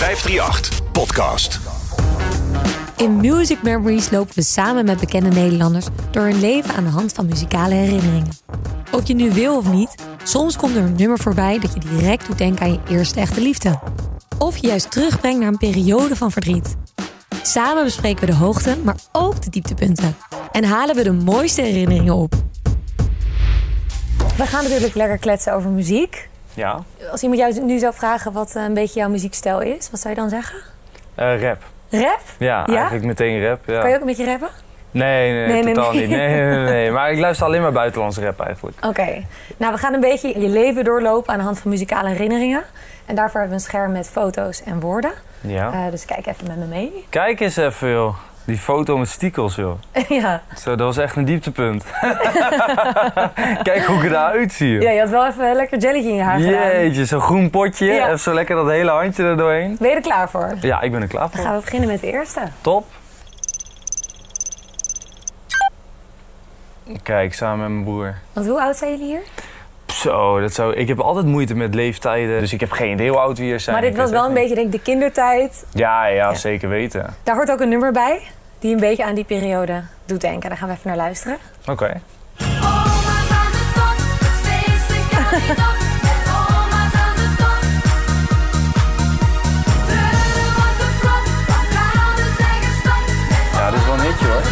538 Podcast. In Music Memories lopen we samen met bekende Nederlanders door hun leven aan de hand van muzikale herinneringen. Of je nu wil of niet, soms komt er een nummer voorbij dat je direct doet denken aan je eerste echte liefde. Of je juist terugbrengt naar een periode van verdriet. Samen bespreken we de hoogte, maar ook de dieptepunten. En halen we de mooiste herinneringen op. We gaan natuurlijk lekker kletsen over muziek. Ja, Als iemand jou nu zou vragen wat eh, een beetje jouw muziekstijl is, wat zou je dan zeggen? eh, rap. Rap? Ja, Ja? eigenlijk meteen rap. Ja. Kan je ook een beetje rappen? Nee, nee, Nee, nee, totaal nee. niet. Nee, nee. Maar ik luister alleen maar buitenlandse rap eigenlijk. Oké. Nou, we gaan een beetje je leven doorlopen aan de hand van muzikale herinneringen. En daarvoor hebben we een scherm met foto's en woorden. Ja. Eh, dus kijk even met me mee. Kijk eens even, joh. Die foto met stiekels, joh. ja. Zo, dat was echt een dieptepunt. Kijk hoe ik eruit zie, joh. ja, je had wel even lekker jelletje in je haar gedaan. Jeetje, zo'n groen potje. Ja. Even zo lekker dat hele handje er doorheen. Ben je er klaar voor? Ja, ik ben er klaar Dan voor. gaan we beginnen met de eerste. Top. Kijk, samen met mijn broer. Want hoe oud zijn jullie hier? Zo, dat zou... ik heb altijd moeite met leeftijden. Dus ik heb geen idee hoe oud we hier zijn. maar dit was wel een beetje denk ik, de kindertijd. Ja, ja, Ja. zeker weten. Daar hoort ook een nummer bij die een beetje aan die periode doet denken. Daar gaan we even naar luisteren. Oké. Ja, dit is wel een hitje, hoor.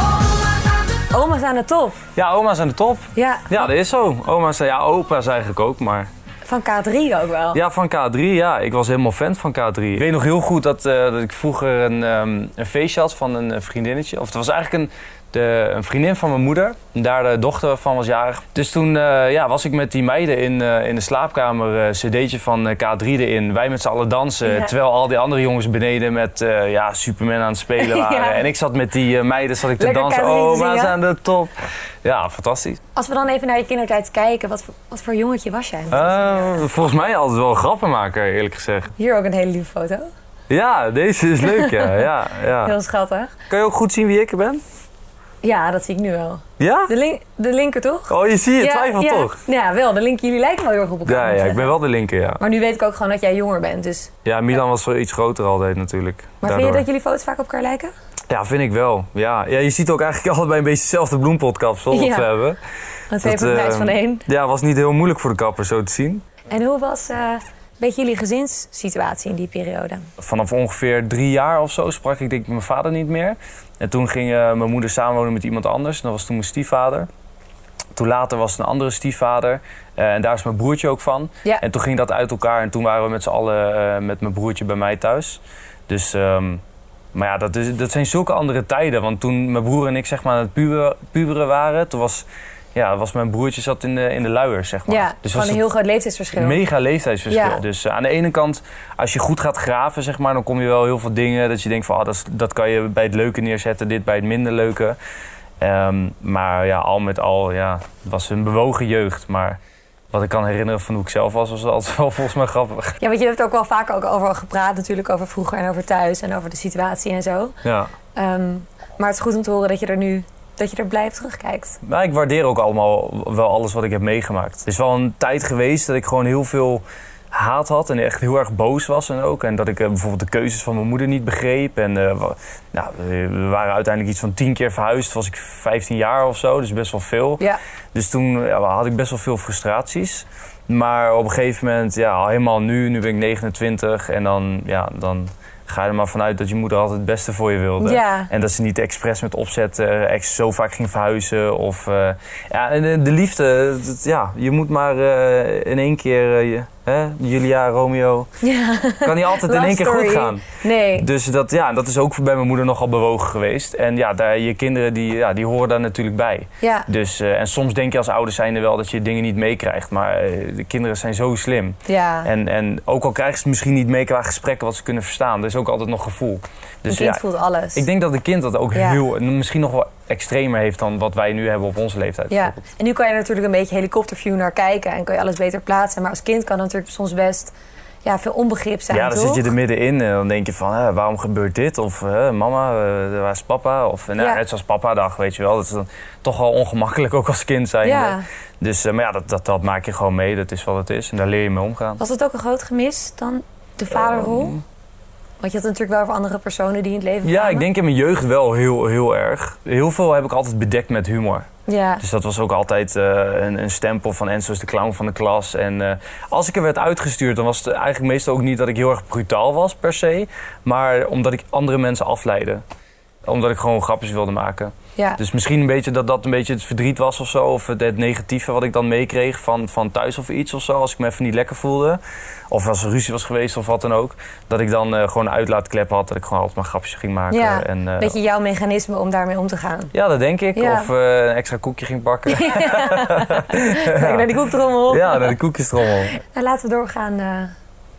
Oma's aan de top. Oma's aan de top. Ja, oma's aan de top. Ja, Ja, dat is zo. Oma's, ja, opa's eigenlijk ook, maar... van K3 ook wel. Ja, van K3, ja. Ik was helemaal fan van K3. Ik weet nog heel goed dat, eh, dat ik vroeger een, ehm, een feestje had van een eh, vriendinnetje. Of het was eigenlijk een, de, een vriendin van mijn moeder. En daar de dochter van was jarig. Dus toen eh, ja, was ik met die meiden in, eh, in de slaapkamer. eh cd'tje van eh, K3 erin. Wij met z'n allen dansen. Ja. Terwijl al die andere jongens beneden met ja, Superman aan het spelen waren. Ja. En ik zat met die meiden zat ik te Lekker dansen. K3 Oh, maar aan de top. Ja, fantastisch. Als we dan even naar je kindertijd kijken, wat voor, wat voor jongetje was jij? Volgens mij altijd wel grappenmaker, eerlijk gezegd. Hier ook een hele lieve foto. Ja, deze is leuk, ja. ja, ja. Heel schattig. Kan je ook goed zien wie ik ben? Ja, dat zie ik nu wel. Ja? De, link, de linker toch? Oh, je ziet je ja, twijfelt ja. toch? Ja, wel. De linker, jullie lijken wel heel erg op elkaar. Ja, ja, ik ben wel de linker, ja. Maar nu weet ik ook gewoon dat jij jonger bent. Dus. Ja, Milan was wel iets groter altijd natuurlijk. Maar vind je dat jullie foto's vaak op elkaar lijken? Ja, vind ik wel. Ja. ja, je ziet ook eigenlijk allebei een beetje hetzelfde bloempotkapsel wat we hebben. Twee Dat, voor de prijs eh, van één. Ja, was niet heel moeilijk voor de kapper zo te zien. En hoe was eh, een beetje jullie gezinssituatie in die periode? Vanaf ongeveer drie jaar of zo sprak ik denk ik mijn vader niet meer. En toen ging eh, mijn moeder samenwonen met iemand anders. Dat was toen mijn stiefvader. Toen later was het een andere stiefvader. Eh, en daar is mijn broertje ook van. Ja. En toen ging dat uit elkaar. En toen waren we met z'n allen eh, met mijn broertje bij mij thuis. Dus, ehm, maar ja, dat, is, dat zijn zulke andere tijden. Want toen mijn broer en ik zeg maar aan het puberen, puberen waren... toen was, ja, was mijn broertje zat in de, in de luiers, zeg maar. Ja, dus gewoon was een heel groot leeftijdsverschil. mega leeftijdsverschil. Ja. Dus eh, aan de ene kant, als je goed gaat graven, zeg maar, dan kom je wel heel veel dingen dat je denkt van, ah, dat, dat kan je bij het leuke neerzetten, dit bij het minder leuke. Ehm, maar ja, al met al, ja, het was een bewogen jeugd. Maar wat ik kan herinneren van hoe ik zelf was, was altijd wel volgens mij grappig. Ja, want je hebt ook wel vaak ook over gepraat natuurlijk over vroeger en over thuis en over de situatie en zo. Ja. Ehm, maar het is goed om te horen dat je er nu dat je er blij op terugkijkt. Maar ik waardeer ook allemaal wel alles wat ik heb meegemaakt. Het is wel een tijd geweest dat ik gewoon heel veel haat had en echt heel erg boos was en ook. En dat ik eh, bijvoorbeeld de keuzes van mijn moeder niet begreep. En eh, nou, we waren uiteindelijk iets van tien keer verhuisd. was ik 15 jaar of zo, dus best wel veel. Ja, Dus toen ja, had ik best wel veel frustraties. Maar op een gegeven moment, ja, al helemaal nu, nu ben ik 29 en dan, ja, dan ga je er maar vanuit dat je moeder altijd het beste voor je wilde. Ja. En dat ze niet expres met opzet eh, ex zo vaak ging verhuizen. Of, eh, ja, en de, de liefde, dat- ja, je moet maar eh, in één keer, eh, je, hè, Julia, Romeo, ja. kan niet altijd in één keer story. goed gaan. Nee. Dus dat, ja, dat is ook bij mijn moeder nogal bewogen geweest. En ja, daar, je kinderen die, ja, die horen daar natuurlijk bij. Ja. Dus, eh, en soms denk je als ouder zijnde wel dat je dingen niet meekrijgt. Maar eh, de kinderen zijn zo slim. Ja. En, en ook al krijgen ze misschien niet mee qua gesprekken wat ze kunnen verstaan. Er is ook altijd nog gevoel. Een Dus kind ja, voelt alles. ik denk dat een kind dat ook Ja. heel, misschien nog wel extremer heeft dan wat wij nu hebben op onze leeftijd. ja. En nu kan je natuurlijk een beetje helikopterview naar kijken en kan je alles beter plaatsen. Maar als kind kan het natuurlijk soms best ja, veel onbegrip zijn, ja, dan toch? zit je er middenin en dan denk je van, hè, waarom gebeurt dit? Of hè, mama, eh, waar is papa? Of nou, Ja. net zoals papa dag, weet je wel. Dat is dan toch wel ongemakkelijk ook als kind zijn. Ja. Dus eh, maar ja, dat, dat, dat maak je gewoon mee. Dat is wat het is. En daar leer je mee omgaan. Was het ook een groot gemis dan, de vaderrol? Ehm, Want je had het natuurlijk wel over andere personen die in het leven ja, kwamen. ik denk in mijn jeugd wel heel, heel erg. Heel veel heb ik altijd bedekt met humor. Ja, Dus dat was ook altijd eh, een, een stempel van Enzo is de clown van de klas. En eh, als ik er werd uitgestuurd, dan was het eigenlijk meestal ook niet dat ik heel erg brutaal was per se. Maar omdat ik andere mensen afleidde. Omdat ik gewoon grapjes wilde maken. Ja. Dus misschien een beetje dat dat een beetje het verdriet was of zo. Of het, het negatieve wat ik dan meekreeg van, van thuis of iets of zo. Als ik me even niet lekker voelde. Of als er ruzie was geweest of wat dan ook. Dat ik dan eh, gewoon een uitlaatklep had. Dat ik gewoon altijd maar grapjes ging maken. Ja, en, eh, beetje jouw mechanisme om daarmee om te gaan. ja, dat denk ik. Ja. Of eh, een extra koekje ging bakken. Kijk naar die koektrommel. Ja, naar de koekjestrommel. Nou, laten we doorgaan eh,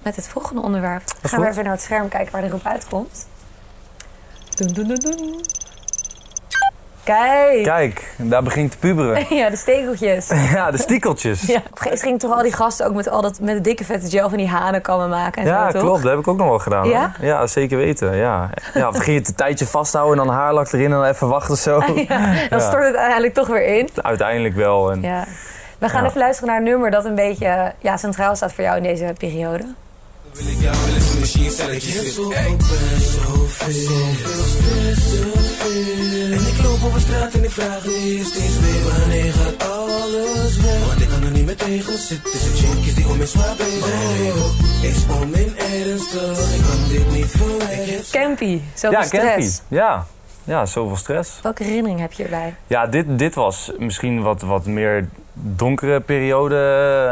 met het volgende onderwerp. Gaan we even naar het scherm kijken waar de roep uitkomt. Doen, doen, doen, doen. Kijk. Kijk, daar begint te puberen. Ja, de stekeltjes. Ja, de stiekeltjes. Ja. Op een gegeven moment gingen toch al die gasten ook met, al dat, met de dikke vette gel van die hanenkammen maken en Ja, zo, toch? klopt. Dat heb ik ook nog wel gedaan. hoor. Ja? Ja, zeker weten. Ja, ja of ging je het een tijdje vasthouden en dan haarlak erin en dan even wachten zo. Ja, dan Ja. stort het uiteindelijk toch weer in. Uiteindelijk wel. En, Ja. We gaan Ja. even luisteren naar een nummer dat een beetje ja, centraal staat voor jou in deze periode. Wil ik jou willen zien, zitten. En ik loop over straat en ik vraag me steeds weer wanneer gaat alles weg. Want ik kan er niet meer tegen zitten. Tussen chickies die om me zwaar bezig. Is om in ernstig, ik kan dit niet verwerken. Campy, zoveel ja, stress. Campy. Ja. ja, zoveel stress. Welke herinnering heb je erbij? Ja, dit, dit was misschien wat, wat meer donkere periode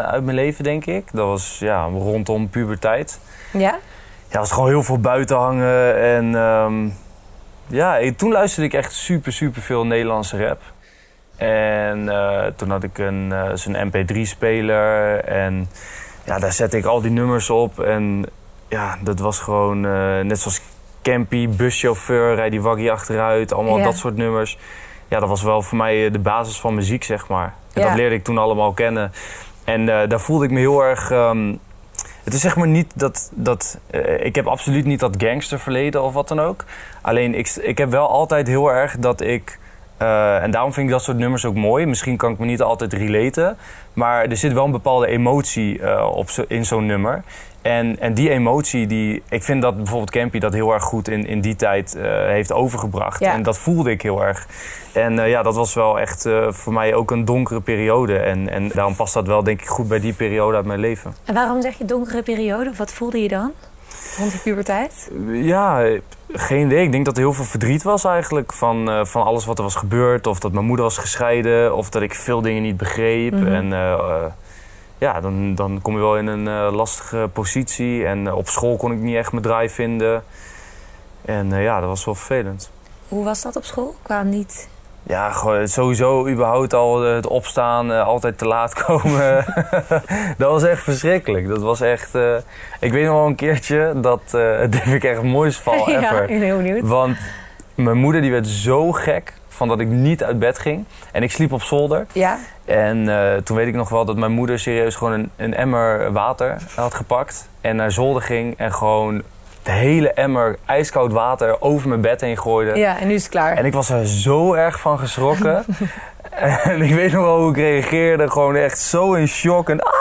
uit mijn leven, denk ik. Dat was ja, rondom puberteit. Ja? Ja, het was gewoon heel veel buiten hangen. En ehm, ja, toen luisterde ik echt super, super veel Nederlandse rap. En eh, toen had ik een, eh, zo'n MP3-speler. En ja, daar zette ik al die nummers op. En ja, dat was gewoon eh, net zoals Campy, buschauffeur, rijd die waggie achteruit. Allemaal Ja. dat soort nummers. Ja, dat was wel voor mij de basis van muziek, zeg maar. En Ja. dat leerde ik toen allemaal kennen. En daar voelde ik me heel erg... ehm, het is zeg maar niet dat... dat eh, ik heb absoluut niet dat gangsterverleden of wat dan ook. Alleen ik, ik heb wel altijd heel erg dat ik... eh, en daarom vind ik dat soort nummers ook mooi. Misschien kan ik me niet altijd relaten. Maar er zit wel een bepaalde emotie eh, op zo, in zo'n nummer. En, en die emotie, die, ik vind dat bijvoorbeeld Campy dat heel erg goed in, in die tijd eh, heeft overgebracht. Ja. En dat voelde ik heel erg. En eh, ja, dat was wel echt eh, voor mij ook een donkere periode. En, en daarom past dat wel denk ik goed bij die periode uit mijn leven. En waarom zeg je donkere periode? Wat voelde je dan? Rond die puberteit? Ja, geen idee. Ik denk dat er heel veel verdriet was eigenlijk van, van alles wat er was gebeurd. Of dat mijn moeder was gescheiden. Of dat ik veel dingen niet begreep. Mhm. En ja, dan, dan kom je wel in een eh, lastige positie. En eh, op school kon ik niet echt mijn draai vinden. En eh, ja, dat was wel vervelend. Hoe was dat op school? Qua niet... Ja, sowieso überhaupt al het opstaan, altijd te laat komen. dat was echt verschrikkelijk. Dat was echt... ik weet nog wel een keertje dat... eh dit vind ik echt het mooiste val ja, ever. ik ben heel benieuwd. Want mijn moeder die werd zo gek van dat ik niet uit bed ging. En ik sliep op zolder. Ja? En eh, toen weet ik nog wel dat mijn moeder serieus gewoon een, een emmer water had gepakt. En naar zolder ging en gewoon de hele emmer ijskoud water over mijn bed heen gooide. Ja, en nu is het klaar. En ik was er zo erg van geschrokken. en ik weet nog wel hoe ik reageerde. Gewoon echt zo in shock. En, ah!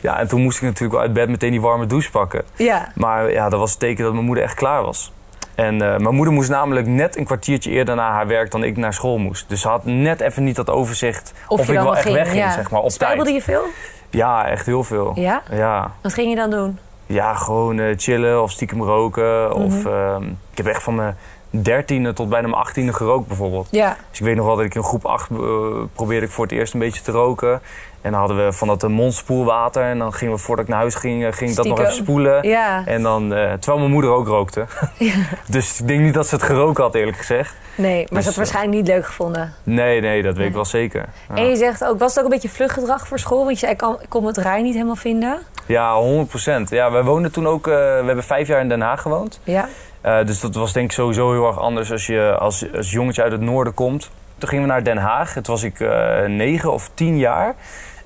Ja, en toen moest ik natuurlijk wel uit bed meteen die warme douche pakken. Ja. Maar ja, dat was het teken dat mijn moeder echt klaar was. En eh, mijn moeder moest namelijk net een kwartiertje eerder naar haar werk dan ik naar school moest. Dus ze had net even niet dat overzicht of, ik wel echt ging, wegging, ja. zeg maar, op Spijbelde tijd. je veel? Ja, echt heel veel. Ja? Ja, Wat ging je dan doen? ja gewoon eh, chillen of stiekem roken. Of, Mhm. ehm, ik heb echt van mijn dertiende tot bijna mijn achttiende gerookt bijvoorbeeld. Ja. Dus ik weet nog wel dat ik in groep 8 probeerde ik voor het eerst een beetje te roken. En dan hadden we van dat eh, mondspoelwater. En dan gingen we voordat ik naar huis ging, eh, ging ik dat nog even Stiekem. spoelen. Ja. En dan, eh, terwijl mijn moeder ook rookte. dus ik denk niet dat ze het geroken had, eerlijk gezegd. Nee, maar ze had Dus, het waarschijnlijk niet leuk gevonden. Nee, nee, dat weet ik wel zeker. Ja, En je zegt ook, was het ook een beetje vluchtgedrag voor school? Want je zei, ik, kon het rij niet helemaal vinden. ja 100% Ja, wij woonden toen ook... eh, we hebben vijf jaar in Den Haag gewoond. Ja. Eh, dus dat was denk ik sowieso heel erg anders als je als, als jongetje uit het noorden komt. Toen gingen we naar Den Haag. Toen was ik eh, negen of tien jaar.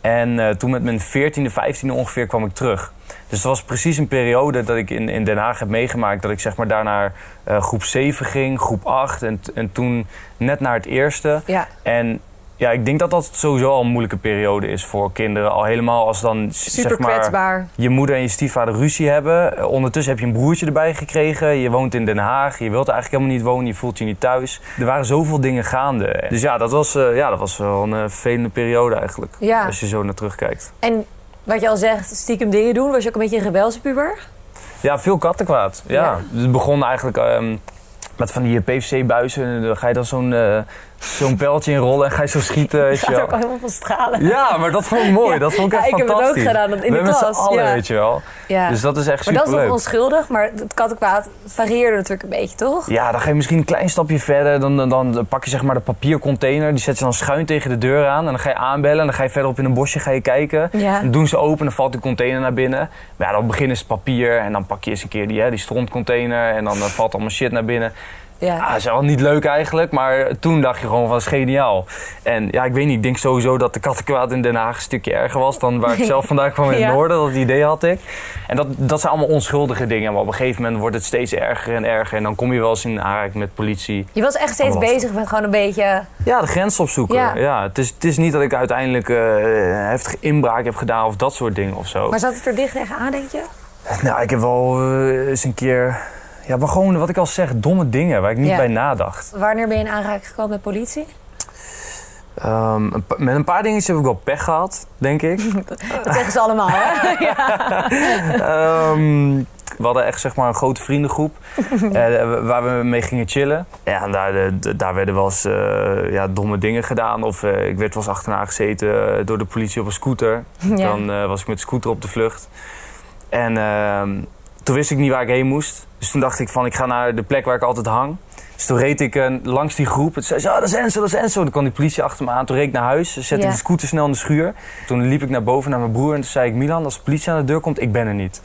En eh, toen met mijn 14e, 15e ongeveer kwam ik terug. Dus het was precies een periode dat ik in, in Den Haag heb meegemaakt. Dat ik zeg maar daar naar eh, groep 7 ging, groep 8 en, en toen net naar het eerste. Ja. En ja, ik denk dat dat sowieso al een moeilijke periode is voor kinderen. Al helemaal als dan Super zeg maar, kwetsbaar. je moeder en je stiefvader ruzie hebben. Eh, Ondertussen heb je een broertje erbij gekregen. Je woont in Den Haag. Je wilt eigenlijk helemaal niet wonen. Je voelt je niet thuis. Er waren zoveel dingen gaande. Dus ja, dat was, eh, ja, dat was wel een eh, vervelende periode eigenlijk. Ja. Als je zo naar terugkijkt. En wat je al zegt, stiekem dingen doen. Was je ook een beetje een rebelse puber? Ja, veel kattenkwaad. Ja. Ja. Dus het begon eigenlijk ehm, met van die PVC-buizen. Dan ga je dan zo'n zo'n pijltje in rollen en ga je zo schieten. wel. ook al helemaal van stralen. Ja, maar dat vond ik mooi. Ja. Dat vond ik Ja, echt ik heb het ook fantastisch. gedaan, in de We met z'n klas, allen, ja. weet je wel. Ja. Dus dat is echt maar dat is nog onschuldig, maar het kattenkwaad varieerde natuurlijk een beetje, toch? Ja, dan ga je misschien een klein stapje verder. Dan, dan, dan pak je zeg maar de papiercontainer. Die zet je dan schuin tegen de deur aan. En dan ga je aanbellen. En dan ga je verderop in een bosje ga je kijken. Ja. Dan doen ze open en dan valt die container naar binnen. Maar ja, dan beginnen ze papier. En dan pak je eens een keer die, hè, die strontcontainer. En dan eh, valt allemaal shit naar binnen. Ja. Ah, dat is wel niet leuk eigenlijk. Maar toen dacht je gewoon van, is geniaal. En ja, ik weet niet. Ik denk sowieso dat de kattenkwaad in Den Haag een stukje erger was. Dan waar ik zelf vandaan kwam in Ja. het noorden. Dat idee had ik. En dat, dat zijn allemaal onschuldige dingen. Maar op een gegeven moment wordt het steeds erger en erger. En dan kom je wel eens in aanraking met politie. Je was echt steeds bezig met gewoon een beetje... Ja, de grens opzoeken. Ja. Ja. het, is, het is niet dat ik uiteindelijk eh heftige inbraak heb gedaan of dat soort dingen of zo. Maar zat het er dicht tegenaan, denk je? Nou, ik heb wel eh, eens een keer... Ja, maar gewoon wat ik al zeg, domme dingen waar ik niet Ja. bij nadacht. Wanneer ben je in aanraking gekomen met politie? Ehm, een met een paar dingetjes heb ik wel pech gehad, denk ik. Dat zeggen ze allemaal, hè? ja. Ehm, we hadden echt zeg maar een grote vriendengroep eh, waar we mee gingen chillen. Ja, en daar, eh, daar werden wel eens eh, ja, domme dingen gedaan. Of ik werd wel eens achterna gezeten door de politie op een scooter. Ja. Dan was ik met de scooter op de vlucht. En ehm, toen wist ik niet waar ik heen moest. Dus toen dacht ik van, ik ga naar de plek waar ik altijd hang. Dus toen reed ik eh, langs die groep. Het zei ze, oh, dat is Enzo, dat is Enzo. Toen kwam die politie achter me aan. Toen reed ik naar huis. Zette ik de scooter snel in de schuur. Toen liep ik naar boven naar mijn broer. En toen zei ik, Milan, als de politie aan de deur komt, ik ben er niet.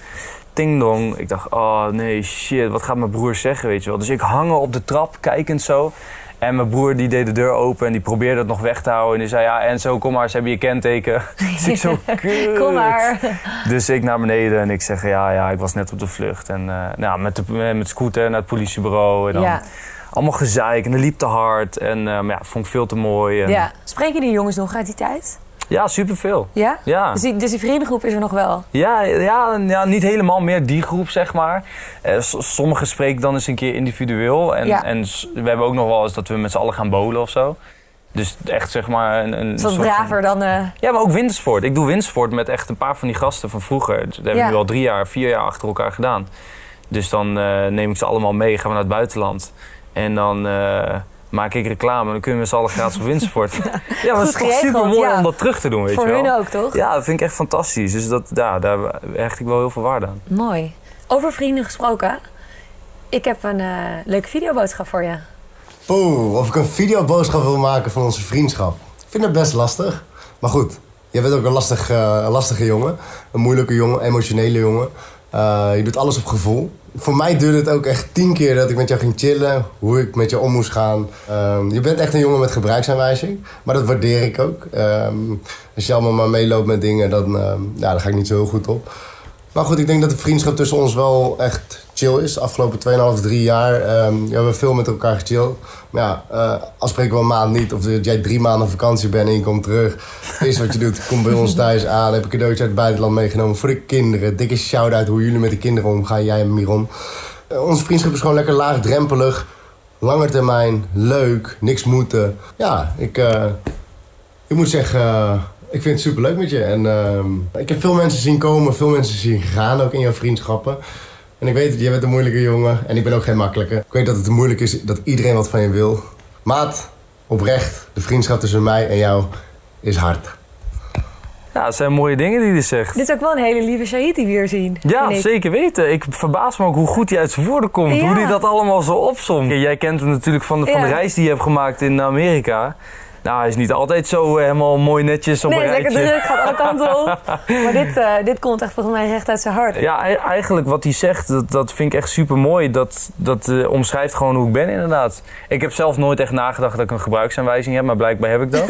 Ting dong. Ik dacht, oh nee, shit, wat gaat mijn broer zeggen, weet je wel. Dus ik hangen op de trap, kijkend zo. En mijn broer die deed de deur open en die probeerde het nog weg te houden. En die zei, ja Enzo, kom maar, ze hebben je kenteken. Dus ik zo, kut. Kom maar. Dus ik naar beneden en ik zeg, ja, ja, ik was net op de vlucht. En eh, nou, met, de, met scooter naar het politiebureau. En dan Ja. allemaal gezeik en dat liep te hard. En eh, maar ja, vond ik veel te mooi. En, ja. Spreken die jongens nog uit die tijd? Ja, superveel. Ja? Ja. Dus die, dus die vriendengroep is er nog wel? Ja, ja, ja, niet helemaal meer die groep, zeg maar. Eh, Sommigen spreken dan eens een keer individueel. En, Ja. en we hebben ook nog wel eens dat we met z'n allen gaan bowlen of zo. Dus echt zeg maar een, een Is wat van- braver dan... eh, Ja, maar ook wintersport. Ik doe wintersport met echt een paar van die gasten van vroeger. Dat hebben we Ja. nu al drie jaar, vier jaar achter elkaar gedaan. Dus dan eh, neem ik ze allemaal mee, gaan we naar het buitenland. En dan eh, maak ik reclame en dan kunnen we met z'n allen gratis op wintersport. ja, maar het is toch super mooi ja. om dat terug te doen, weet voor je wel. hun ook, toch? Ja, dat vind ik echt fantastisch. Dus dat, ja, daar hecht ik wel heel veel waarde aan. Mooi. Over vrienden gesproken. Ik heb een eh, leuke videoboodschap voor je. Oeh, of ik een videoboodschap wil maken van onze vriendschap. Ik vind het best lastig. Maar goed, jij bent ook een, lastig, eh, een lastige jongen. Een moeilijke jongen, emotionele jongen. Eh, je doet alles op gevoel. Voor mij duurde het ook echt tien keer dat ik met jou ging chillen. Hoe ik met je om moest gaan. Ehm, je bent echt een jongen met gebruiksaanwijzing. Maar dat waardeer ik ook. Ehm, als je allemaal maar meeloopt met dingen, dan, ehm, ja, daar ga ik niet zo heel goed op. Maar goed, ik denk dat de vriendschap tussen ons wel echt chill is. Afgelopen 2,5, 3 jaar. ehm, we hebben veel met elkaar gechilled. Maar ja, eh afspreken we een maand niet. Of dat jij drie maanden vakantie bent en je komt terug. Het eerste wat je doet, kom bij ons thuis aan. Heb een cadeautje uit het buitenland meegenomen voor de kinderen. Dikke shout-out hoe jullie met de kinderen omgaan, jij en Miron. Eh, onze vriendschap is gewoon lekker laagdrempelig. Lange termijn, leuk, niks moeten. Ja, ik, eh, ik moet zeggen, ik vind het superleuk met je. En ehm, ik heb veel mensen zien komen, veel mensen zien gaan ook in jouw vriendschappen. En ik weet, jij bent een moeilijke jongen en ik ben ook geen makkelijke. Ik weet dat het moeilijk is dat iedereen wat van je wil. Maat, oprecht, de vriendschap tussen mij en jou is hard. Ja, het zijn mooie dingen die hij zegt. Dit is ook wel een hele lieve Shahid die we hier zien. Ja, zeker weten. Ik verbaas me ook hoe goed hij uit zijn woorden komt. Ja. Hoe hij dat allemaal zo opsomt. Jij kent hem natuurlijk van de, van de Ja. reis die je hebt gemaakt in Amerika. Nou, hij is niet altijd zo eh, helemaal mooi netjes op nee, een lekker rijtje. druk, gaat alle kanten op. Maar dit, eh, dit komt echt volgens mij recht uit zijn hart. Ja, e- eigenlijk wat hij zegt, dat, dat vind ik echt super mooi. Dat, dat eh, omschrijft gewoon hoe ik ben, inderdaad. Ik heb zelf nooit echt nagedacht dat ik een gebruiksaanwijzing heb, maar blijkbaar heb ik dat.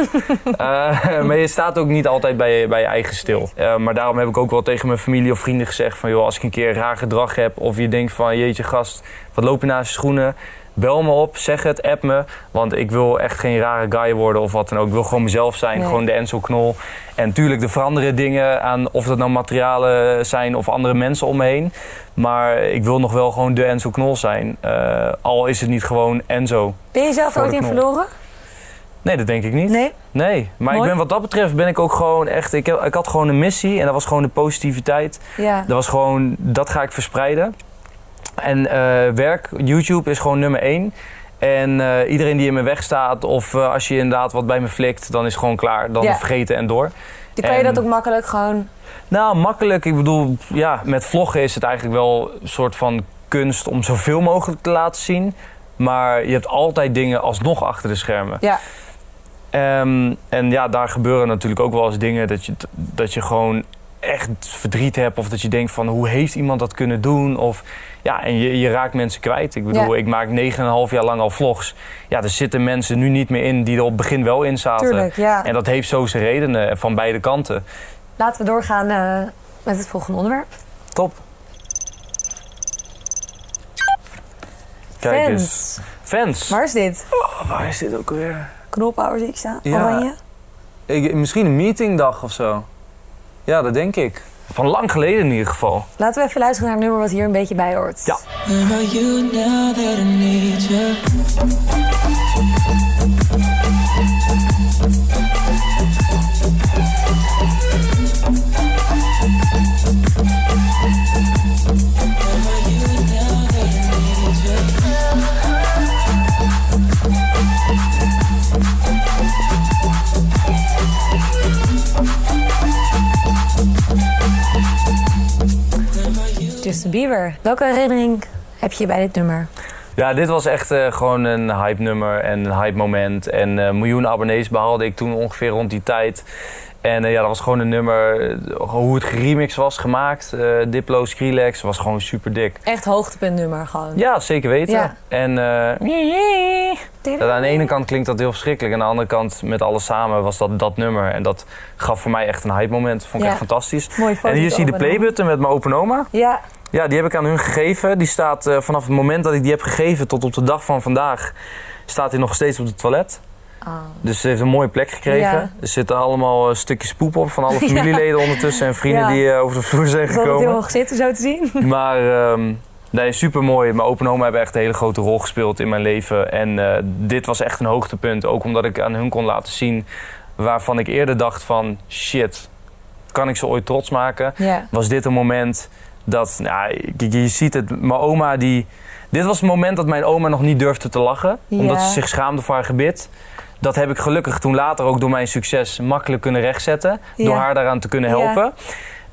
Maar je staat ook niet altijd bij je, bij je eigen stil. Maar daarom heb ik ook wel tegen mijn familie of vrienden gezegd: van joh, als ik een keer raar gedrag heb, of je denkt van jeetje gast, wat loop je naast je schoenen? Bel me op, zeg het, app me. Want ik wil echt geen rare guy worden of wat dan ook. Ik wil gewoon mezelf zijn, Nee. gewoon de Enzo Knol. En natuurlijk, er veranderen dingen aan of dat nou materialen zijn of andere mensen om me heen. Maar ik wil nog wel gewoon de Enzo Knol zijn. Eh, al is het niet gewoon Enzo. Ben je zelf ooit in verloren? Nee, dat denk ik niet. Nee? Nee, maar Mooi. ik ben wat dat betreft ben ik ook gewoon echt... Ik, heb- ik had gewoon een missie en dat was gewoon de positiviteit. Ja. Dat was gewoon, dat ga ik verspreiden. En eh, werk, YouTube is gewoon nummer één. En eh, iedereen die in mijn weg staat, of eh, als je inderdaad wat bij me flikt, dan is het gewoon klaar. Dan Ja. vergeten en door. Dan kan je dat ook makkelijk gewoon... Nou, makkelijk. Ik bedoel, ja, met vloggen is het eigenlijk wel een soort van kunst om zoveel mogelijk te laten zien. Maar je hebt altijd dingen alsnog achter de schermen. Ja, Ehm, en ja, daar gebeuren natuurlijk ook wel eens dingen dat je, dat je gewoon echt verdriet hebt. Of dat je denkt van hoe heeft iemand dat kunnen doen? Of ja, en je, je raakt mensen kwijt. Ik bedoel, Ja. ik maak 9,5 jaar lang al vlogs. Ja, er zitten mensen nu niet meer in die er op het begin wel in zaten. tuurlijk. Ja. En dat heeft zo zijn redenen van beide kanten. Laten we doorgaan eh, met het volgende onderwerp. Top. Kijk eens. Fans. Fans. Waar is dit? Oh, waar is dit ook weer? Knolpower zie ik staan. Ja. Oranje. Ik, misschien een meetingdag of zo. Ja, dat denk ik. Van lang geleden in ieder geval. Laten we even luisteren naar een nummer wat hier een beetje bij hoort. Ja. Justin Bieber. Welke herinnering heb je bij dit nummer? Ja, dit was echt eh, gewoon een hype nummer en een hype moment. En eh miljoenen abonnees behaalde ik toen ongeveer rond die tijd. En eh, ja, dat was gewoon een nummer, hoe het geremix was gemaakt. Diplo, Skrillex, was gewoon super dik. Echt hoogtepuntnummer gewoon. Ja, zeker weten. Ja. En dat aan de ene kant klinkt dat heel verschrikkelijk. En aan de andere kant, met alles samen, was dat dat nummer. En dat gaf voor mij echt een hype moment. Vond ik Ja. echt fantastisch. Mooi En hier zie je de playbutton met mijn open oma. Ja, Ja, die heb ik aan hun gegeven. Die staat eh, vanaf het moment dat ik die heb gegeven tot op de dag van vandaag... staat hij nog steeds op het toilet. Ah. Dus ze heeft een mooie plek gekregen. Ja. Er zitten allemaal eh, stukjes poep op van alle familieleden ondertussen... en vrienden Ja. die eh, over de vloer zijn vond het heel gekomen. hoog zitten zo te zien. Maar ehm, nee, super mooi. Mijn open oma hebben echt een hele grote rol gespeeld in mijn leven. En dit was echt een hoogtepunt. Ook omdat ik aan hun kon laten zien waarvan ik eerder dacht van... shit, kan ik ze ooit trots maken? Was dit een moment dat, nou, je, je ziet het, mijn oma die... Dit was het moment dat mijn oma nog niet durfde te lachen, omdat ze zich schaamde voor haar gebit. Dat heb ik gelukkig toen later ook door mijn succes makkelijk kunnen rechtzetten. Door haar daaraan te kunnen helpen.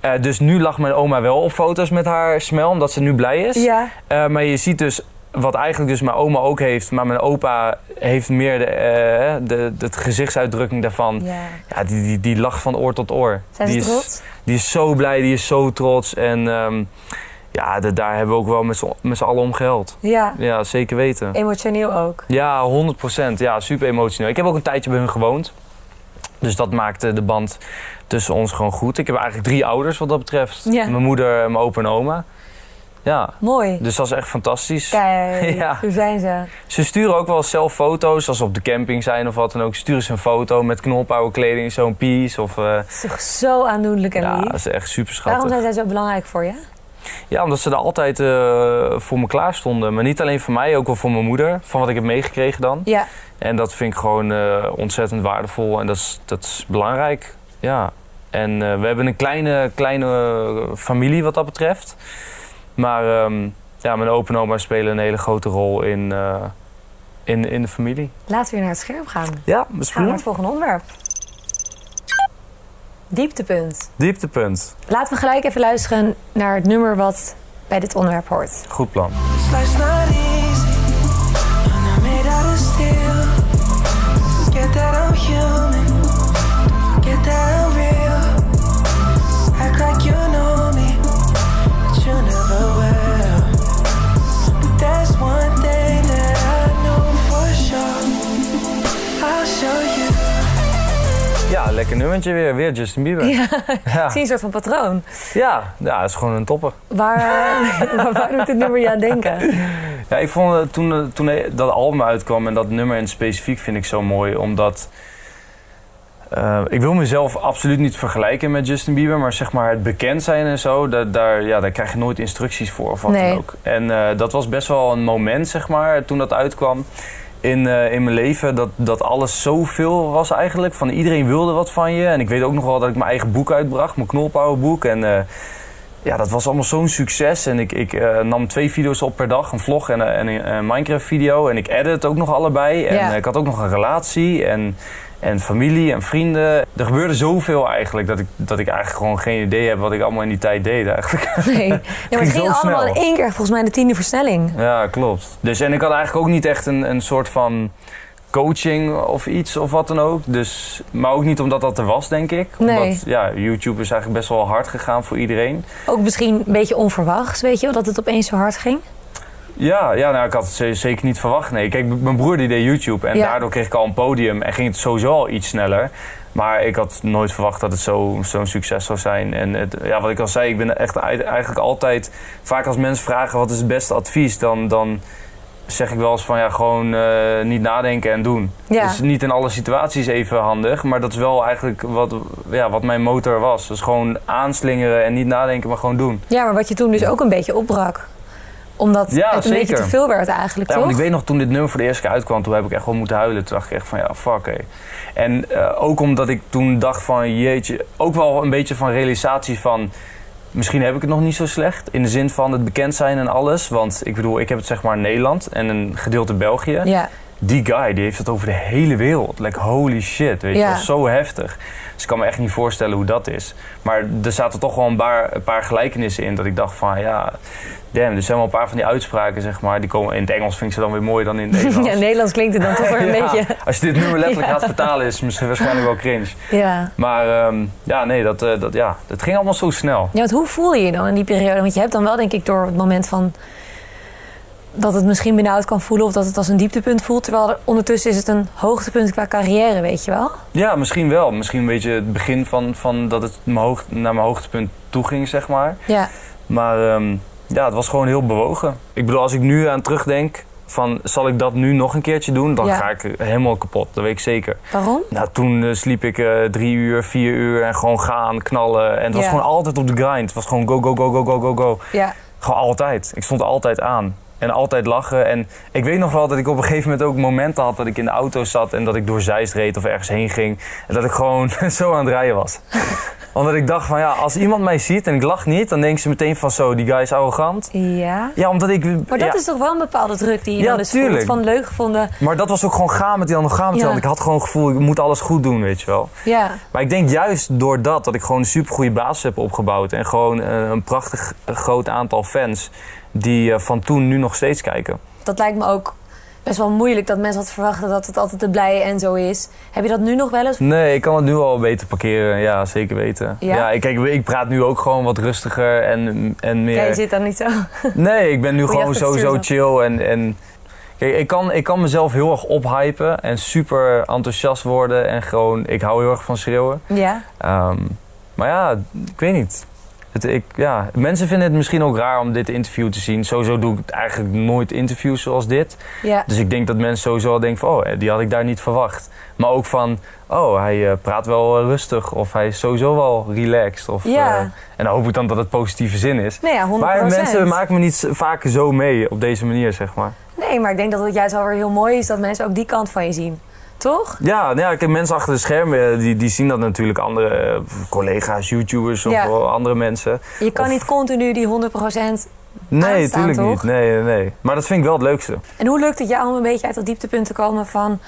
Eh, dus nu lag mijn oma wel op foto's met haar smel, omdat ze nu blij is. Ja, Eh, maar je ziet dus, wat eigenlijk dus mijn oma ook heeft, maar mijn opa heeft meer de, eh, de, de, gezichtsuitdrukking daarvan. ja. Ja, die, die, die lacht van oor tot oor. Zijn ze die is, trots? die is zo blij, die is zo trots. En ehm, ja, de- daar hebben we ook wel met z'n- allen om gehuild. Ja, Ja, zeker weten. emotioneel ook. Ja, 100%. Ja, super emotioneel. Ik heb ook een tijdje bij hun gewoond. Dus dat maakte de band tussen ons gewoon goed. Ik heb eigenlijk drie ouders wat dat betreft. Ja. Mijn moeder, mijn opa en oma. Ja, Mooi. dus dat is echt fantastisch. Kijk, Ja. hoe zijn ze? Ze sturen ook wel zelf foto's, als ze op de camping zijn of wat dan ook. Sturen ze een foto met knolpauwen kleding, zo'n piece. Of, eh, Het is toch zo aandoenlijk en ja, lief. dat is echt super Waarom schattig. zijn zij zo belangrijk voor je? Ja, omdat ze er altijd eh, voor me klaar stonden. Maar niet alleen voor mij, ook wel voor mijn moeder. Van wat ik heb meegekregen dan. Ja, En dat vind ik gewoon eh, ontzettend waardevol. En dat is, dat is belangrijk. Ja. En eh, we hebben een kleine, kleine familie wat dat betreft. Maar ehm, ja, mijn opa en oma spelen een hele grote rol in, eh, in, in de familie. laten we weer naar het scherm gaan. Ja, Gaan we naar het volgende onderwerp. Dieptepunt. Dieptepunt. Laten we gelijk even luisteren naar het nummer wat bij dit onderwerp hoort. Goed plan. Life's nummertje weer. Weer Justin Bieber. Ja, Ja, zie een soort van patroon. ja, ja dat is gewoon een topper. Waar, eh, waar, waar doet dit nummer je aan denken? Ja, ik vond het toen, eh, toen dat album uitkwam en dat nummer in specifiek vind ik zo mooi, omdat... eh, ik wil mezelf absoluut niet vergelijken met Justin Bieber, maar zeg maar het bekend zijn en zo, daar, daar, ja, daar krijg je nooit instructies voor of wat Nee. dan ook. En eh, dat was best wel een moment, zeg maar, toen dat uitkwam in, eh, in mijn leven, dat, dat alles zoveel was eigenlijk. Van iedereen wilde wat van je. En ik weet ook nog wel dat ik mijn eigen boek uitbracht, mijn knolpowerboek. En eh, ja, dat was allemaal zo'n succes. En ik, ik eh, nam twee video's op per dag, een vlog en, een- en een, een Minecraft-video. En ik edit ook nog allebei. En Ja. ik had ook nog een relatie en, en familie en vrienden. Er gebeurde zoveel eigenlijk dat ik, dat ik eigenlijk gewoon geen idee heb wat ik allemaal in die tijd deed eigenlijk. Nee. Ja, maar het Ging allemaal snel. in één keer, volgens mij de tiende versnelling. Ja, klopt. Dus en ik had eigenlijk ook niet echt een, een soort van coaching of iets of wat dan ook. Dus, maar ook niet omdat dat er was, denk ik. Nee. Omdat ja, YouTube is eigenlijk best wel hard gegaan voor iedereen. Ook misschien een beetje onverwachts, weet je wel, dat het opeens zo hard ging. Ja, ja nou, ik had het ze- zeker niet verwacht. Nee, kijk, mijn broer die deed YouTube en Ja. daardoor kreeg ik al een podium en ging het sowieso al iets sneller. Maar ik had nooit verwacht dat het zo- zo'n succes zou zijn. En het, ja, wat ik al zei, ik ben echt ei- eigenlijk altijd... Vaak als mensen vragen wat is het beste advies, dan, dan zeg ik wel eens van ja, gewoon eh, niet nadenken en doen. Ja. Dus niet in alle situaties even handig, maar dat is wel eigenlijk wat, ja, wat mijn motor was. Dus gewoon aanslingeren en niet nadenken, maar gewoon doen. Ja, maar wat je toen dus ook een beetje opbrak. Omdat Ja, het een beetje te veel werd eigenlijk, Ja, toch? want ik weet nog toen dit nummer voor de eerste keer uitkwam, toen heb ik echt wel moeten huilen. Toen dacht ik echt van ja, fuck hé. En eh, ook omdat ik toen dacht van jeetje, ook wel een beetje van realisatie van... Misschien heb ik het nog niet zo slecht. In de zin van het bekend zijn en alles. Want ik bedoel, ik heb het zeg maar in Nederland en een gedeelte België. Ja, Die guy, die heeft het over de hele wereld. Like holy shit, weet je Ja. wel. Zo heftig. Dus ik kan me echt niet voorstellen hoe dat is. Maar er zaten toch wel een paar, een paar gelijkenissen in. Dat ik dacht van, ja, damn. Er zijn wel een paar van die uitspraken, zeg maar. Die komen in het Engels vind ik ze dan weer mooier dan in het Nederlands. ja Nederlands klinkt het dan toch weer een Ja, beetje... Als je dit nummer letterlijk Ja. gaat vertalen, is het waarschijnlijk wel cringe. Ja. Maar ehm, ja, nee, dat, eh, dat, ja, dat ging allemaal zo snel. Ja, want hoe voel je je dan in die periode? Want je hebt dan wel, denk ik, door het moment van... dat het misschien benauwd kan voelen of dat het als een dieptepunt voelt. Terwijl er- ondertussen is het een hoogtepunt qua carrière, weet je wel? Ja, misschien wel. Misschien een beetje het begin van, van dat het mijn hoog, naar mijn hoogtepunt toe ging, zeg maar. Ja. Maar ehm, ja, het was gewoon heel bewogen. Ik bedoel, als ik nu aan terugdenk van zal ik dat nu nog een keertje doen, dan Ja. ga ik helemaal kapot. Dat weet ik zeker. Waarom? Nou, toen eh, sliep ik eh, drie uur, vier uur en gewoon gaan, knallen. En het was Ja. gewoon altijd op de grind. Het was gewoon go, go, go, go, go, go, go. Ja. Gewoon altijd. Ik stond altijd aan. En altijd lachen. En ik weet nog wel dat ik op een gegeven moment ook momenten had dat ik in de auto zat en dat ik door Zeist reed of ergens heen ging. En dat ik gewoon zo aan het rijden was. Omdat ik dacht van ja, als iemand mij ziet en ik lach niet, dan denken ze meteen van zo, die guy is arrogant. Ja. Ja, omdat ik... Maar dat ja, is toch wel een bepaalde druk die je Ja, dan dus voelt van leuk gevonden. Maar dat was ook gewoon gaan met die ander, gaan met die Ja. Ik had gewoon het gevoel, ik moet alles goed doen, weet je wel. Ja. Maar ik denk juist door dat, dat ik gewoon een supergoeie basis heb opgebouwd. En gewoon eh, een prachtig eh, groot aantal fans die eh, van toen nu nog steeds kijken. Dat lijkt me ook best wel moeilijk dat mensen wat verwachten dat het altijd de blije en zo is. Heb je dat nu nog wel eens? Nee, ik kan het nu al beter parkeren. Ja, zeker weten. Ja? Ja, ik, kijk, ik praat nu ook gewoon wat rustiger en, en meer... Ja, je zit dan niet zo. Nee, ik ben nu gewoon sowieso chill. En, en kijk, ik kan, ik kan mezelf heel erg ophypen en super enthousiast worden. En gewoon, ik hou heel erg van schreeuwen. Ja. Ehm, maar ja, ik weet niet. Het, ik, ja, mensen vinden het misschien ook raar om dit interview te zien. Sowieso doe ik eigenlijk nooit interviews zoals dit. Ja. Dus ik denk dat mensen sowieso al denken van... oh, die had ik daar niet verwacht. Maar ook van... oh, hij eh, praat wel eh, rustig. Of hij is sowieso wel relaxed. Of, Ja. eh, en dan hoop ik dan dat het positieve zin is. Nee, ja, 100%. Maar mensen maken me niet vaak zo mee op deze manier, zeg maar. Nee, maar ik denk dat het juist wel weer heel mooi is dat mensen ook die kant van je zien. Toch? Ja, nou ja ik heb mensen achter de schermen, eh, die, die zien dat natuurlijk. Andere eh, collega's, YouTubers of Ja. andere mensen. Je kan Of- niet continu die 100%. Nee, natuurlijk niet. Nee, nee, nee. Maar dat vind ik wel het leukste. En hoe lukt het jou om een beetje uit dat dieptepunt te komen van...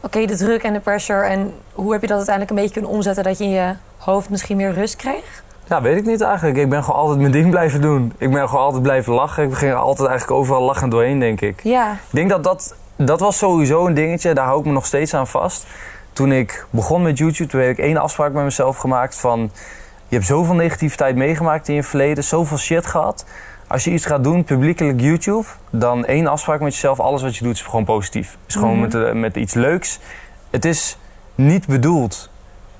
Oké, de druk en de pressure. En hoe heb je dat uiteindelijk een beetje kunnen omzetten... dat je in je hoofd misschien meer rust kreeg? Ja, weet ik niet eigenlijk. Ik ben gewoon altijd mijn ding blijven doen. Ik ben gewoon altijd blijven lachen. Ik ging altijd eigenlijk overal lachend doorheen, denk ik. Ja. Ik denk dat dat, dat was sowieso een dingetje. Daar hou ik me nog steeds aan vast. Toen ik begon met YouTube, toen heb ik één afspraak met mezelf gemaakt van... Je hebt zoveel negativiteit meegemaakt in je verleden, zoveel shit gehad. Als je iets gaat doen, publiekelijk YouTube, dan één afspraak met jezelf. Alles wat je doet is gewoon positief. Is gewoon Mhm. met, eh, met iets leuks. Het is niet bedoeld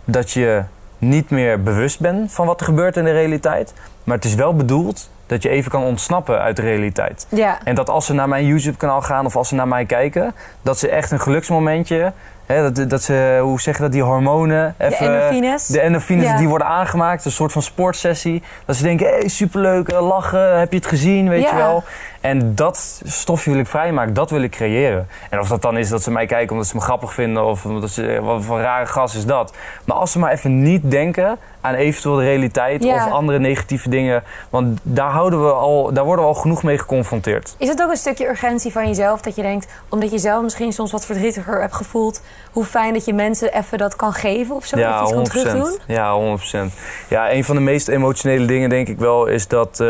dat je niet meer bewust bent van wat er gebeurt in de realiteit. Maar het is wel bedoeld dat je even kan ontsnappen uit de realiteit. Ja. En dat als ze naar mijn YouTube-kanaal gaan of als ze naar mij kijken, dat ze echt een geluksmomentje. Hè, dat, dat ze, hoe zeg je dat, die hormonen. Even, endorfines. De endorfines Ja. die worden aangemaakt, een soort van sportsessie. Dat ze denken, hé, hey, superleuk, eh, lachen, heb je het gezien, weet Ja. je wel. En dat stofje wil ik vrijmaken, dat wil ik creëren. En of dat dan is dat ze mij kijken omdat ze me grappig vinden of omdat ze, wat voor rare gas is dat. Maar als ze maar even niet denken aan eventueel de realiteit Ja. of andere negatieve dingen. Want daar, houden we al, daar worden we al genoeg mee geconfronteerd. Is het ook een stukje urgentie van jezelf dat je denkt, omdat je zelf misschien soms wat verdrietiger hebt gevoeld, hoe fijn dat je mensen even dat kan geven of zo? dat je iets kan terugdoen? Ja, 100%. Ja, een van de meest emotionele dingen denk ik wel is dat, eh,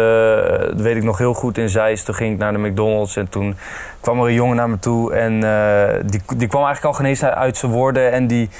dat weet ik nog heel goed in Zeist. Toen ging ik naar de McDonald's en toen kwam er een jongen naar me toe en eh, die, die kwam eigenlijk al geen eens uit zijn woorden en die...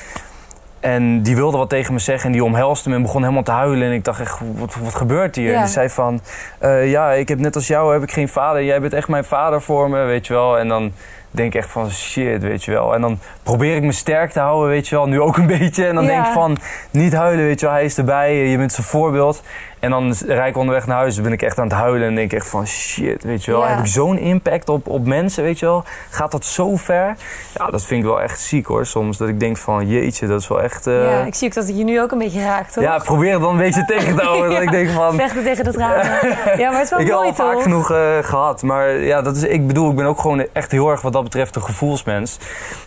En die wilde wat tegen me zeggen en die omhelste me en begon helemaal te huilen. En ik dacht echt, wat, wat gebeurt hier? Ja. En die zei van, eh, ja, ik heb net als jou heb ik geen vader. Jij bent echt mijn vader voor me, weet je wel. En dan denk ik echt van, shit, weet je wel. En dan probeer ik me sterk te houden, weet je wel. Nu ook een beetje. En dan Ja. denk ik van, niet huilen, weet je wel. Hij is erbij, je bent zijn voorbeeld. En dan rijd ik onderweg naar huis, ben ik echt aan het huilen. En denk ik echt van, shit, weet je wel. Ja. Heb ik zo'n impact op, op mensen, weet je wel. Gaat dat zo ver? Ja, dat vind ik wel echt ziek hoor. Soms dat ik denk van, jeetje, dat is wel echt... eh, Ja, ik zie ook dat het je nu ook een beetje raakt, toch? ja, ik probeer het dan een beetje tegen te houden. Dat ik denk van... Vechten tegen de tranen. Ja, maar het is wel Ik heb mooi, al vaak toch? genoeg eh, gehad. Maar ja, dat is, ik bedoel, ik ben ook gewoon echt heel erg wat dat betreft een gevoelsmens.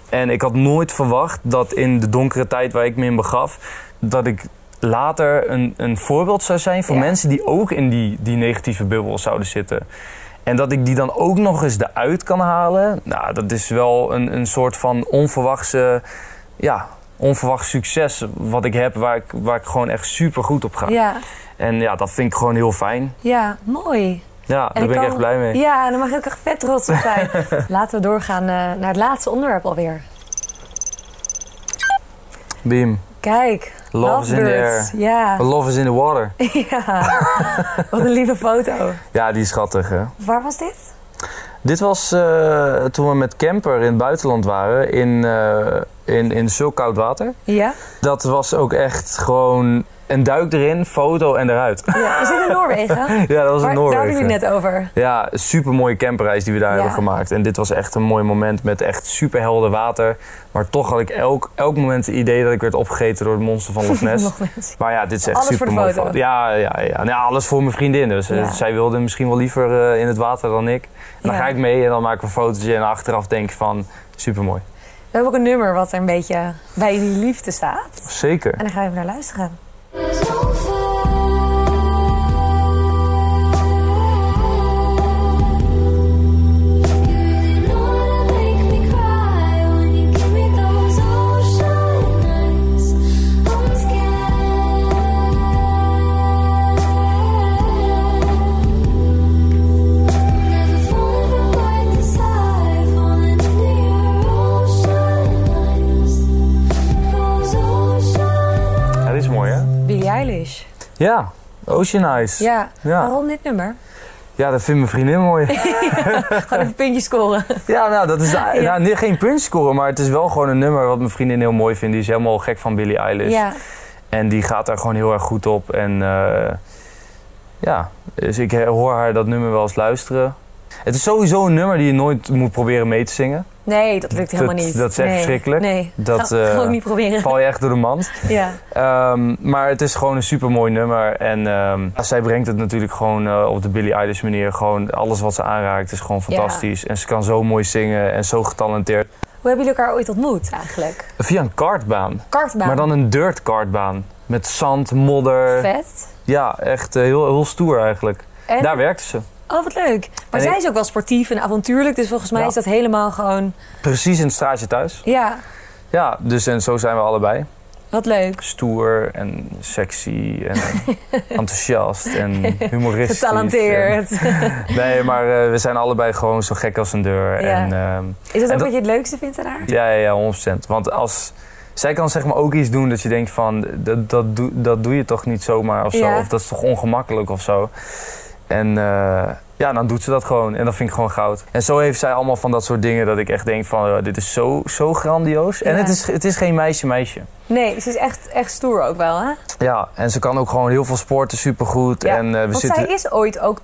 En ik had nooit verwacht dat in de donkere tijd waar ik me in begaf... dat ik later een, een voorbeeld zou zijn voor Ja. mensen die ook in die, die negatieve bubbel zouden zitten. En dat ik die dan ook nog eens eruit kan halen... Nou, dat is wel een, een soort van onverwachte... Ja, onverwacht succes wat ik heb... waar ik, waar ik gewoon echt super goed op ga. Ja, En ja, dat vind ik gewoon heel fijn. ja, mooi. Ja, En daar ben ik echt blij mee. Ja, daar mag je ook echt vet trots op zijn. Laten we doorgaan eh, naar het laatste onderwerp alweer. Beam, Kijk, Love is in the. Ja. love is in the water. ja, wat een lieve foto. Ja, die is schattig hè. Waar was dit? Dit was eh, toen we met camper in het buitenland waren, in, eh, in, in zulk koud water. Ja? Dat was ook echt gewoon een duik erin, foto en eruit. ja. Is dit in Noorwegen? ja, dat was in Noorwegen. Daar hadden jullie het net over. Ja, een super mooie camperreis die we daar Ja. hebben gemaakt. En dit was echt een mooi moment met echt super helder water. Maar toch had ik elk, elk moment het idee dat ik werd opgegeten door het monster van Loch Ness. Maar ja, dit is echt super mooi. foto. Ja, ja, ja. Nou, alles voor mijn vriendin. Dus Ja. zij wilde misschien wel liever eh, in het water dan ik. En dan ga ik mee en dan maken we een fotootje. En achteraf denk ik van, super mooi. We hebben ook een nummer wat er een beetje bij die liefde staat. Zeker. En daar gaan we naar luisteren. Ja, Ocean Eyes. Ja. Ja. Waarom dit nummer? Ja, dat vindt mijn vriendin mooi. Gewoon even puntjes scoren. ja, nou, dat is nou, niet- geen puntscoren, maar het is wel gewoon een nummer wat mijn vriendin heel mooi vindt. Die is helemaal gek van Billie Eilish. Ja. En die gaat daar gewoon heel erg goed op. En eh, ja, dus ik hoor haar dat nummer wel eens luisteren. Het is sowieso een nummer die je nooit moet proberen mee te zingen. Nee, dat lukt helemaal Dat- niet. dat is echt nee. verschrikkelijk. Nee, Dat, Ga, ook niet proberen. Val je echt door de mand. Ja. Ehm, maar het is gewoon een super mooi nummer. En ehm, zij brengt het natuurlijk gewoon eh, op de Billie Eilish manier. Gewoon alles wat ze aanraakt is gewoon fantastisch. En ze kan zo mooi zingen en zo getalenteerd. Hoe hebben jullie elkaar ooit ontmoet eigenlijk? Via een kartbaan. Kartbaan. Maar dan een dirt kartbaan. Met zand, modder. Vet. Ja, echt eh, heel, heel stoer eigenlijk. En? Daar werkte ze. Oh, wat leuk. Maar En zij ik- is ook wel sportief en avontuurlijk. Dus volgens mij Ja. is dat helemaal gewoon... Precies in het straatje thuis. Ja, Ja, dus en zo zijn we allebei. wat leuk. Stoer en sexy en enthousiast en humoristisch. Getalenteerd. En- nee, maar eh, we zijn allebei gewoon zo gek als een deur. Ja. En, ehm, Is dat ook dat- wat je het leukste vindt aan haar? ja, ja, ja, 100%. Want als... Zij kan zeg maar ook iets doen dat je denkt van... Dat, dat, doe, dat doe je toch niet zomaar of zo. Ja. Of dat is toch ongemakkelijk of zo. En eh, ja, dan doet ze dat gewoon. En dat vind ik gewoon goud. En zo heeft zij allemaal van dat soort dingen dat ik echt denk van... eh, dit is zo, zo grandioos. En het, is, het is geen meisje-meisje. Nee, ze is echt, echt stoer ook wel, hè? Ja, en ze kan ook gewoon heel veel sporten, supergoed. Ja, En, eh, we Want zitten, zij is ooit ook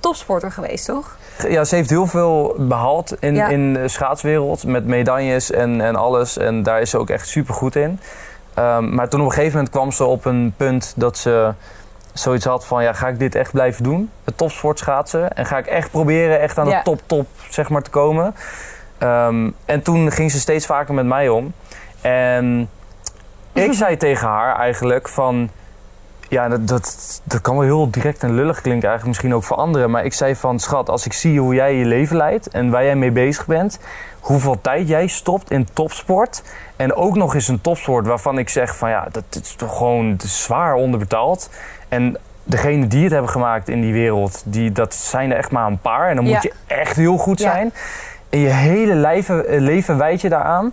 topsporter geweest, toch? ja, ze heeft heel veel behaald in, Ja. in de schaatswereld. Met medailles en, en alles. En daar is ze ook echt supergoed in. Ehm, maar toen op een gegeven moment kwam ze op een punt dat ze zoiets had van... Ja, ga ik dit echt blijven doen? Het topsport schaatsen. En ga ik echt proberen echt aan Ja. de top, top, zeg maar, te komen? Ehm, en toen ging ze steeds vaker met mij om. En ik zei tegen haar eigenlijk van... Ja, dat, dat, dat kan wel heel direct en lullig klinken eigenlijk misschien ook voor anderen. Maar ik zei van, schat, als ik zie hoe jij je leven leidt en waar jij mee bezig bent... hoeveel tijd jij stopt in topsport... en ook nog eens een topsport waarvan ik zeg van... ja, dat is toch gewoon zwaar onderbetaald. En degenen die het hebben gemaakt in die wereld... Die, dat zijn er echt maar een paar. En dan moet je echt heel goed zijn. En je hele leven, leven wijd je daaraan.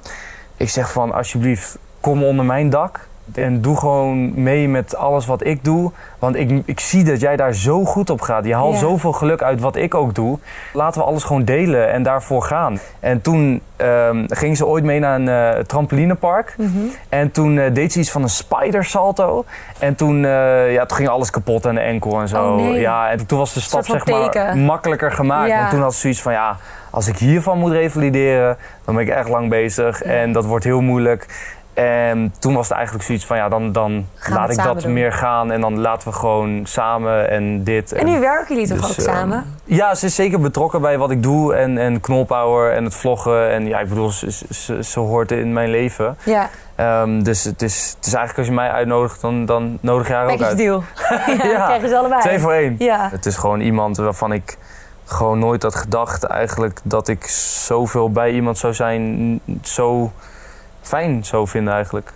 Ik zeg van, alsjeblieft, kom onder mijn dak... En doe gewoon mee met alles wat ik doe. Want ik, ik zie dat jij daar zo goed op gaat. Je haalt Ja. zoveel geluk uit wat ik ook doe. Laten we alles gewoon delen en daarvoor gaan. En toen ehm, ging ze ooit mee naar een eh, trampolinepark. Mhm. En toen eh, deed ze iets van een spider salto. En toen, eh, ja, toen ging alles kapot aan de enkel en zo. Oh, nee. Ja, en toen was de stap zeg maar makkelijker gemaakt. Ja. Want toen had ze zoiets van ja, als ik hiervan moet revalideren, dan ben ik echt lang bezig. Ja. En dat wordt heel moeilijk. En toen was het eigenlijk zoiets van ja, dan, dan Gaan laat ik dat doen. meer gaan. En dan laten we gewoon samen en dit. En nu werken jullie toch dus, ook eh, samen? Ja, ze is zeker betrokken bij wat ik doe. En, en knolpower en het vloggen. En ja, ik bedoel, ze, ze, ze hoort in mijn leven. Ja, Ehm, dus het is, het is eigenlijk als je mij uitnodigt, dan, dan nodig je haar ook package uit. deal. ja, Ja, krijgen ze allebei. Twee voor één. Ja. Het is gewoon iemand waarvan ik gewoon nooit had gedacht eigenlijk dat ik zoveel bij iemand zou zijn, zo fijn zou vinden eigenlijk.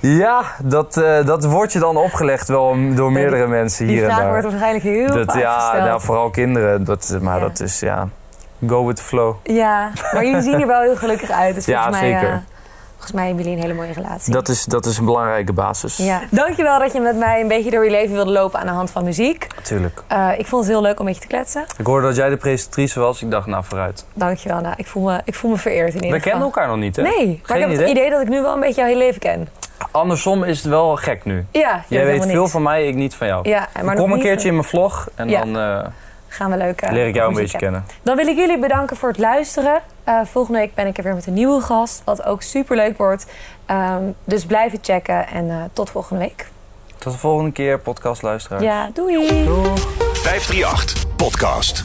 Ja, dat, eh, dat wordt je dan opgelegd wel door meerdere mensen Die hier en vraag daar. wordt waarschijnlijk heel dat, vaak ja, gesteld. nou, vooral kinderen. Dat, maar Ja. dat is ja, go with the flow. Ja, maar jullie zien er wel heel gelukkig uit. Dus Ja, mij, zeker. eh, volgens mij hebben jullie een hele mooie relatie. Dat is, dat is een belangrijke basis. Ja. Dankjewel dat je met mij een beetje door je leven wilde lopen aan de hand van muziek. Natuurlijk. Eh, ik vond het heel leuk om met je te kletsen. Ik hoorde dat jij de presentatrice was. Ik dacht, nou vooruit. Dankjewel. Nou, ik, voel me, ik voel me vereerd in ieder We geval. kennen elkaar nog niet, hè? Nee, maar ik Geen heb het idee. idee dat ik nu wel een beetje jouw hele leven ken. Andersom is het wel gek nu. Ja, je Jij weet veel niks. van mij, ik niet van jou. Ja, maar nog Kom een niet- keertje in mijn vlog en Ja. dan eh, Gaan we leuk leer ik jou een beetje kennen. Dan wil ik jullie bedanken voor het luisteren. Eh, volgende week ben ik er weer met een nieuwe gast, wat ook super leuk wordt. Ehm, dus blijf het checken en eh, tot volgende week. Tot de volgende keer, podcastluisteraars. Ja, doei. 538 Podcast.